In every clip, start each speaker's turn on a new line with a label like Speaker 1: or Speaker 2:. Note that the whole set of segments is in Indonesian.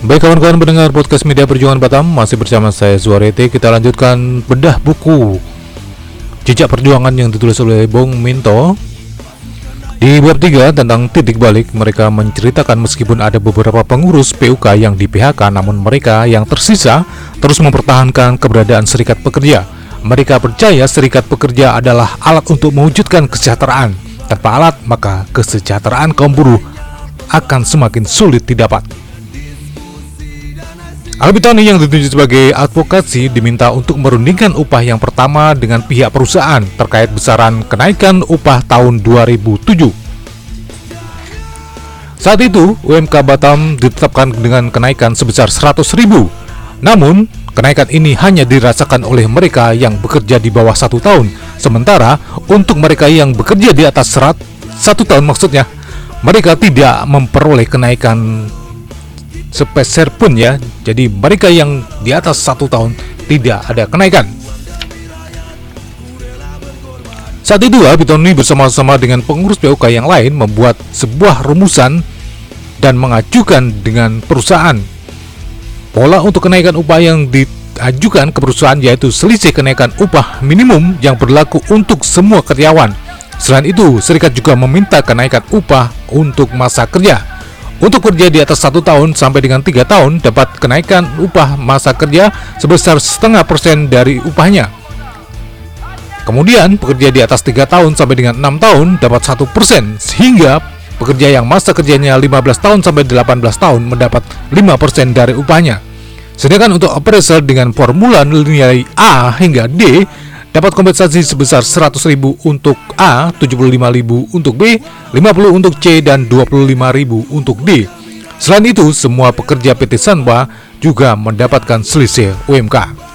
Speaker 1: Baik kawan-kawan pendengar podcast media perjuangan Batam Masih bersama saya Zuarete Kita lanjutkan bedah buku Jejak perjuangan yang ditulis oleh Bong Minto. Di bab 3 tentang titik balik Mereka menceritakan meskipun ada beberapa pengurus PUK yang di PHK Namun mereka yang tersisa terus mempertahankan keberadaan serikat pekerja. Mereka percaya serikat pekerja adalah alat untuk mewujudkan kesejahteraan. Tanpa alat maka kesejahteraan kaum buruh akan semakin sulit didapat Albitoni yang ditunjuk sebagai advokasi diminta untuk merundingkan upah yang pertama dengan pihak perusahaan terkait besaran kenaikan upah tahun 2007. Saat itu, UMK Batam ditetapkan dengan kenaikan sebesar 100 ribu. Namun, kenaikan ini hanya dirasakan oleh mereka yang bekerja di bawah satu tahun. Sementara, untuk mereka yang bekerja di atas satu tahun maksudnya, mereka tidak memperoleh kenaikan sepeser pun ya. Jadi mereka yang di atas satu tahun tidak ada kenaikan. Saat itu Abitoni bersama-sama dengan pengurus PUK yang lain membuat sebuah rumusan dan mengajukan dengan perusahaan. Pola untuk kenaikan upah yang diajukan ke perusahaan yaitu selisih kenaikan upah minimum yang berlaku untuk semua karyawan. Selain itu, serikat juga meminta kenaikan upah untuk masa kerja untuk kerja di atas satu tahun sampai dengan tiga tahun dapat kenaikan upah masa kerja sebesar setengah persen dari upahnya. Kemudian pekerja di atas tiga tahun sampai dengan enam tahun dapat satu persen sehingga pekerja yang masa kerjanya 15 tahun sampai 18 tahun mendapat 5% dari upahnya. Sedangkan untuk appraisal dengan formula nilai A hingga D dapat kompensasi sebesar 100.000 untuk A, 75.000 untuk B, 50 untuk C dan 25.000 untuk D. Selain itu, semua pekerja PT Sanwa juga mendapatkan selisih UMK.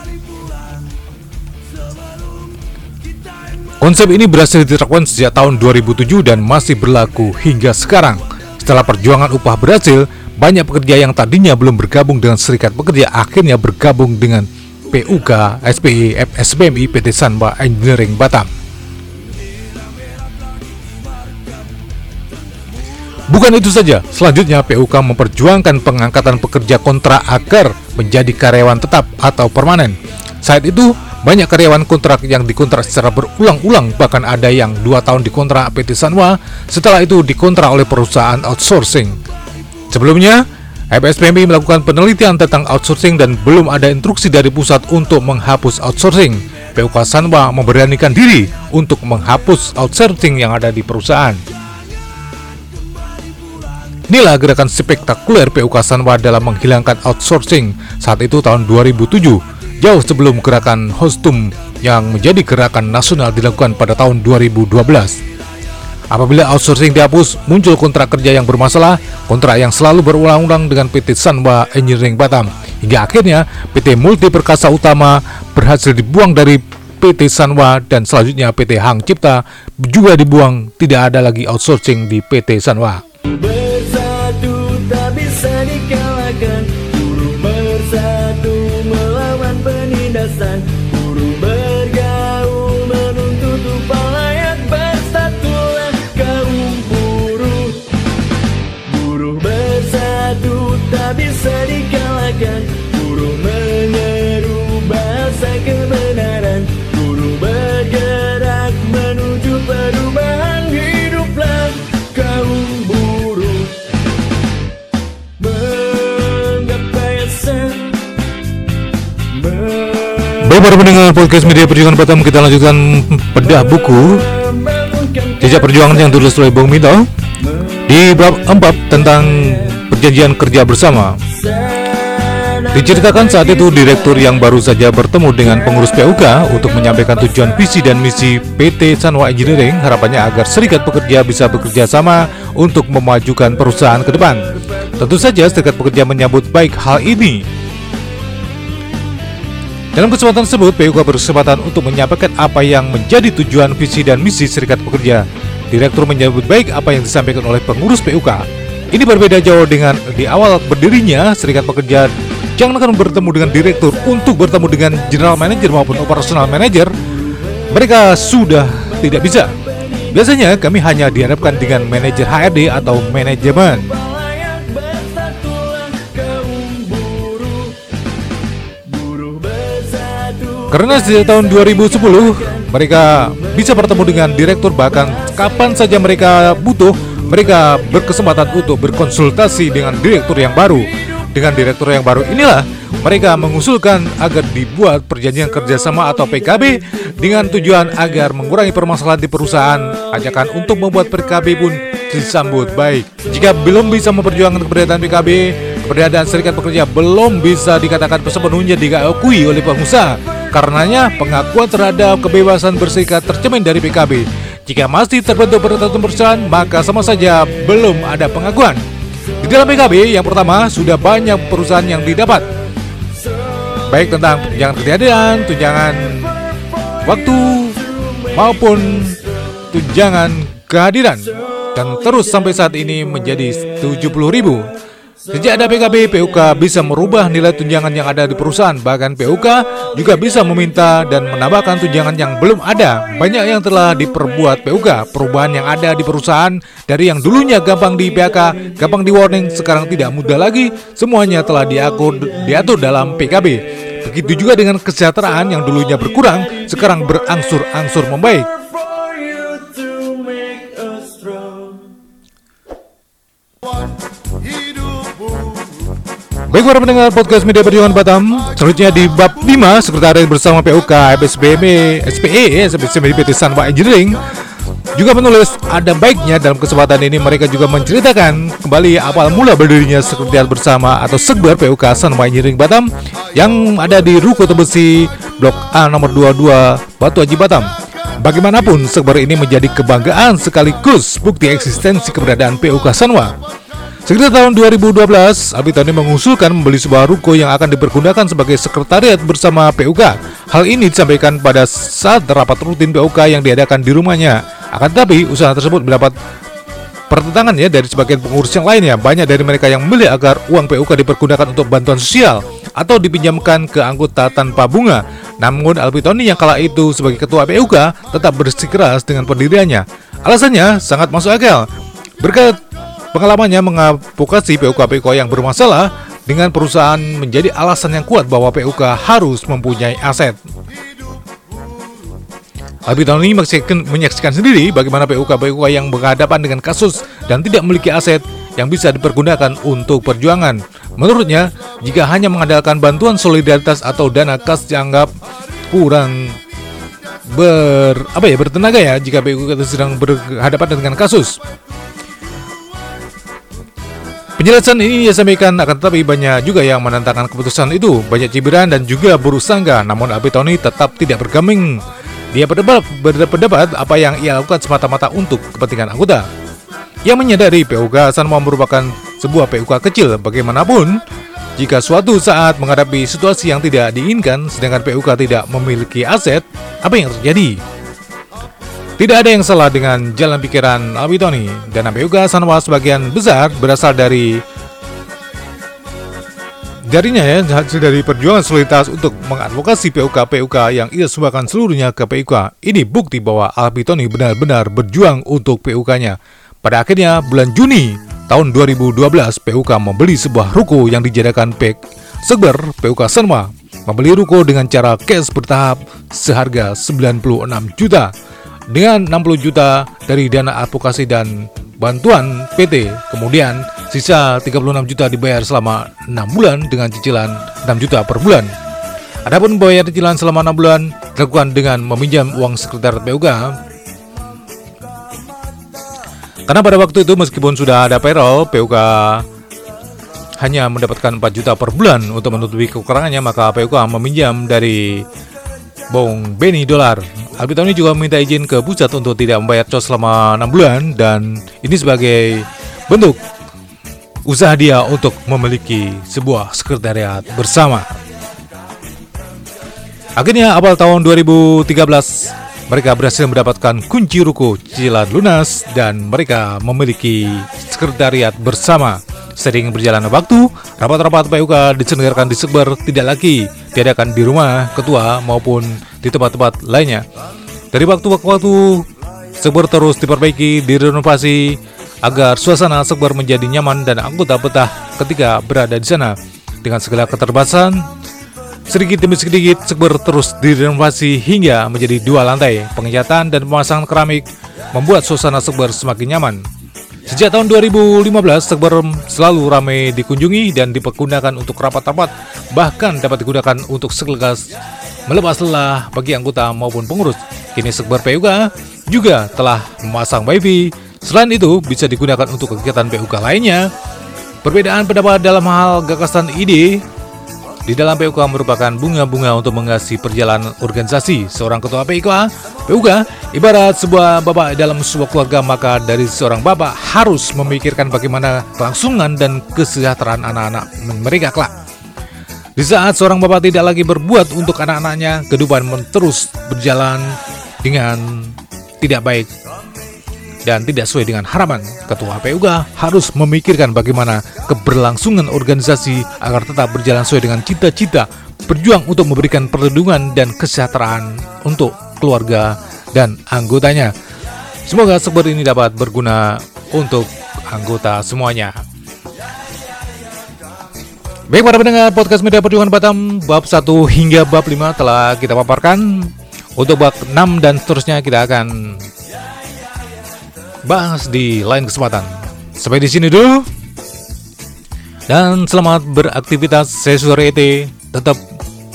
Speaker 1: Konsep ini berhasil diterapkan sejak tahun 2007 dan masih berlaku hingga sekarang. Setelah perjuangan upah berhasil, banyak pekerja yang tadinya belum bergabung dengan serikat pekerja akhirnya bergabung dengan PUK, SPI, SPMI, PT Sanba Engineering Batam. Bukan itu saja, selanjutnya PUK memperjuangkan pengangkatan pekerja kontrak agar menjadi karyawan tetap atau permanen. Saat itu, banyak karyawan kontrak yang dikontrak secara berulang-ulang, bahkan ada yang dua tahun dikontrak PT Sanwa, setelah itu dikontrak oleh perusahaan outsourcing. Sebelumnya, FSPMI melakukan penelitian tentang outsourcing dan belum ada instruksi dari pusat untuk menghapus outsourcing. PUK Sanwa memberanikan diri untuk menghapus outsourcing yang ada di perusahaan. Inilah gerakan spektakuler PUK Sanwa dalam menghilangkan outsourcing saat itu tahun 2007, jauh sebelum gerakan Hostum yang menjadi gerakan nasional dilakukan pada tahun 2012. Apabila outsourcing dihapus, muncul kontrak kerja yang bermasalah, kontrak yang selalu berulang-ulang dengan PT Sanwa Engineering Batam. Hingga akhirnya PT Multi Perkasa Utama berhasil dibuang dari PT Sanwa dan selanjutnya PT Hang Cipta juga dibuang, tidak ada lagi outsourcing di PT Sanwa. Baik para pendengar podcast media perjuangan Batam kita lanjutkan bedah buku Jejak perjuangan yang ditulis oleh Bung Mito Di bab 4 tentang perjanjian kerja bersama Diceritakan saat itu direktur yang baru saja bertemu dengan pengurus PUK untuk menyampaikan tujuan visi dan misi PT Sanwa Engineering harapannya agar serikat pekerja bisa bekerja sama untuk memajukan perusahaan ke depan. Tentu saja serikat pekerja menyambut baik hal ini dalam kesempatan tersebut, PUK berkesempatan untuk menyampaikan apa yang menjadi tujuan visi dan misi serikat pekerja. Direktur menyebut baik apa yang disampaikan oleh pengurus PUK. Ini berbeda jauh dengan di awal berdirinya serikat pekerja jangan akan bertemu dengan direktur untuk bertemu dengan general manager maupun operational manager. Mereka sudah tidak bisa. Biasanya kami hanya dihadapkan dengan manajer HRD atau manajemen. Karena sejak tahun 2010 mereka bisa bertemu dengan direktur bahkan kapan saja mereka butuh mereka berkesempatan untuk berkonsultasi dengan direktur yang baru. Dengan direktur yang baru inilah mereka mengusulkan agar dibuat perjanjian kerjasama atau PKB dengan tujuan agar mengurangi permasalahan di perusahaan. Ajakan untuk membuat PKB pun disambut baik. Jika belum bisa memperjuangkan keberadaan PKB, keberadaan serikat pekerja belum bisa dikatakan sepenuhnya diakui oleh pengusaha. Karenanya pengakuan terhadap kebebasan berserikat tercemin dari PKB. Jika masih terbentuk peraturan perusahaan, maka sama saja belum ada pengakuan. Di dalam PKB yang pertama sudah banyak perusahaan yang didapat Baik tentang tunjangan kejadian, tunjangan waktu maupun tunjangan kehadiran Dan terus sampai saat ini menjadi 70 ribu Sejak ada PKB, PUK bisa merubah nilai tunjangan yang ada di perusahaan. Bahkan PUK juga bisa meminta dan menambahkan tunjangan yang belum ada. Banyak yang telah diperbuat PUK. Perubahan yang ada di perusahaan dari yang dulunya gampang di PHK, gampang di warning, sekarang tidak mudah lagi. Semuanya telah diatur, diatur dalam PKB. Begitu juga dengan kesejahteraan yang dulunya berkurang, sekarang berangsur-angsur membaik. Baik para pendengar podcast Media Perjuangan Batam Selanjutnya di bab 5 Sekretariat bersama PUK FSBM SPE SPE PT Sanwa Engineering juga menulis ada baiknya dalam kesempatan ini mereka juga menceritakan kembali awal mula berdirinya sekretariat bersama atau Sekber PUK Sanwa Engineering Batam yang ada di Ruko Tebesi Blok A nomor 22 Batu Haji Batam. Bagaimanapun Sekber ini menjadi kebanggaan sekaligus bukti eksistensi keberadaan PUK Sanwa. Sekitar tahun 2012, Abitani mengusulkan membeli sebuah ruko yang akan dipergunakan sebagai sekretariat bersama PUK. Hal ini disampaikan pada saat rapat rutin PUK yang diadakan di rumahnya. Akan tetapi, usaha tersebut mendapat pertentangan ya dari sebagian pengurus yang lainnya. Banyak dari mereka yang memilih agar uang PUK dipergunakan untuk bantuan sosial atau dipinjamkan ke anggota tanpa bunga. Namun Albitoni yang kala itu sebagai ketua PUK tetap bersikeras dengan pendiriannya. Alasannya sangat masuk akal. Berkat Pengalamannya mengadvokasi PUK-PUK yang bermasalah dengan perusahaan menjadi alasan yang kuat bahwa PUK harus mempunyai aset. Abi tahun ini menyaksikan sendiri bagaimana PUK-PUK yang berhadapan dengan kasus dan tidak memiliki aset yang bisa dipergunakan untuk perjuangan. Menurutnya, jika hanya mengandalkan bantuan solidaritas atau dana kas dianggap kurang ber apa ya bertenaga ya jika PUK sedang berhadapan dengan kasus. Penjelasan ini ia sampaikan akan tetapi banyak juga yang menentangkan keputusan itu. Banyak cibiran dan juga buruh sangga, namun Abi Tony tetap tidak bergeming. Dia berdebat, berdebat apa yang ia lakukan semata-mata untuk kepentingan anggota. Ia menyadari PUK Sanma merupakan sebuah PUK kecil bagaimanapun. Jika suatu saat menghadapi situasi yang tidak diinginkan, sedangkan PUK tidak memiliki aset, apa yang terjadi? Tidak ada yang salah dengan jalan pikiran Albitoni dan juga Sanwa sebagian besar berasal dari jarinya ya hasil dari perjuangan soliditas untuk mengadvokasi PUK-PUK yang ia sumbangkan seluruhnya ke PUK. Ini bukti bahwa Albitoni benar-benar berjuang untuk PUK-nya. Pada akhirnya bulan Juni tahun 2012 PUK membeli sebuah ruko yang dijadikan PEK Segber PUK Sanwa membeli ruko dengan cara cash bertahap seharga 96 juta dengan 60 juta dari dana advokasi dan bantuan PT. Kemudian sisa 36 juta dibayar selama 6 bulan dengan cicilan 6 juta per bulan. Adapun bayar cicilan selama 6 bulan dilakukan dengan meminjam uang sekretariat PUK. Karena pada waktu itu meskipun sudah ada payroll, PUK hanya mendapatkan 4 juta per bulan untuk menutupi kekurangannya, maka PUK meminjam dari Bong Benny Dolar. Albitoni juga meminta izin ke pusat untuk tidak membayar cos selama 6 bulan dan ini sebagai bentuk usaha dia untuk memiliki sebuah sekretariat bersama. Akhirnya awal tahun 2013 mereka berhasil mendapatkan kunci ruko cicilan lunas dan mereka memiliki sekretariat bersama. Sering berjalan waktu, rapat-rapat PUK diselenggarakan di Sekber tidak lagi diadakan di rumah ketua maupun di tempat-tempat lainnya. Dari waktu ke waktu, Sekber terus diperbaiki, direnovasi agar suasana Sekber menjadi nyaman dan anggota betah ketika berada di sana. Dengan segala keterbatasan, Sedikit demi sedikit, Sekber terus direnovasi hingga menjadi dua lantai. Pengecatan dan pemasangan keramik membuat suasana Sekber semakin nyaman. Sejak tahun 2015, Sekber selalu ramai dikunjungi dan dipergunakan untuk rapat-rapat, bahkan dapat digunakan untuk sekelegas melepas lelah bagi anggota maupun pengurus. Kini Sekber PUK juga telah memasang wifi. Selain itu, bisa digunakan untuk kegiatan PUK lainnya. Perbedaan pendapat dalam hal gagasan ide di dalam PUK merupakan bunga-bunga untuk mengasihi perjalanan organisasi. Seorang ketua PUK, PUK ibarat sebuah bapak dalam sebuah keluarga, maka dari seorang bapak harus memikirkan bagaimana kelangsungan dan kesejahteraan anak-anak mereka kelak. Di saat seorang bapak tidak lagi berbuat untuk anak-anaknya, kehidupan terus berjalan dengan tidak baik dan tidak sesuai dengan harapan. Ketua PUK harus memikirkan bagaimana keberlangsungan organisasi agar tetap berjalan sesuai dengan cita-cita, berjuang untuk memberikan perlindungan dan kesejahteraan untuk keluarga dan anggotanya. Semoga seperti ini dapat berguna untuk anggota semuanya. Baik para pendengar podcast media perjuangan Batam bab 1 hingga bab 5 telah kita paparkan. Untuk bab 6 dan seterusnya kita akan bahas di lain kesempatan. Sampai di sini dulu. Dan selamat beraktivitas sore ET. Tetap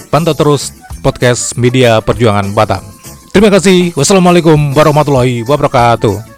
Speaker 1: pantau terus podcast Media Perjuangan Batam. Terima kasih. Wassalamualaikum warahmatullahi wabarakatuh.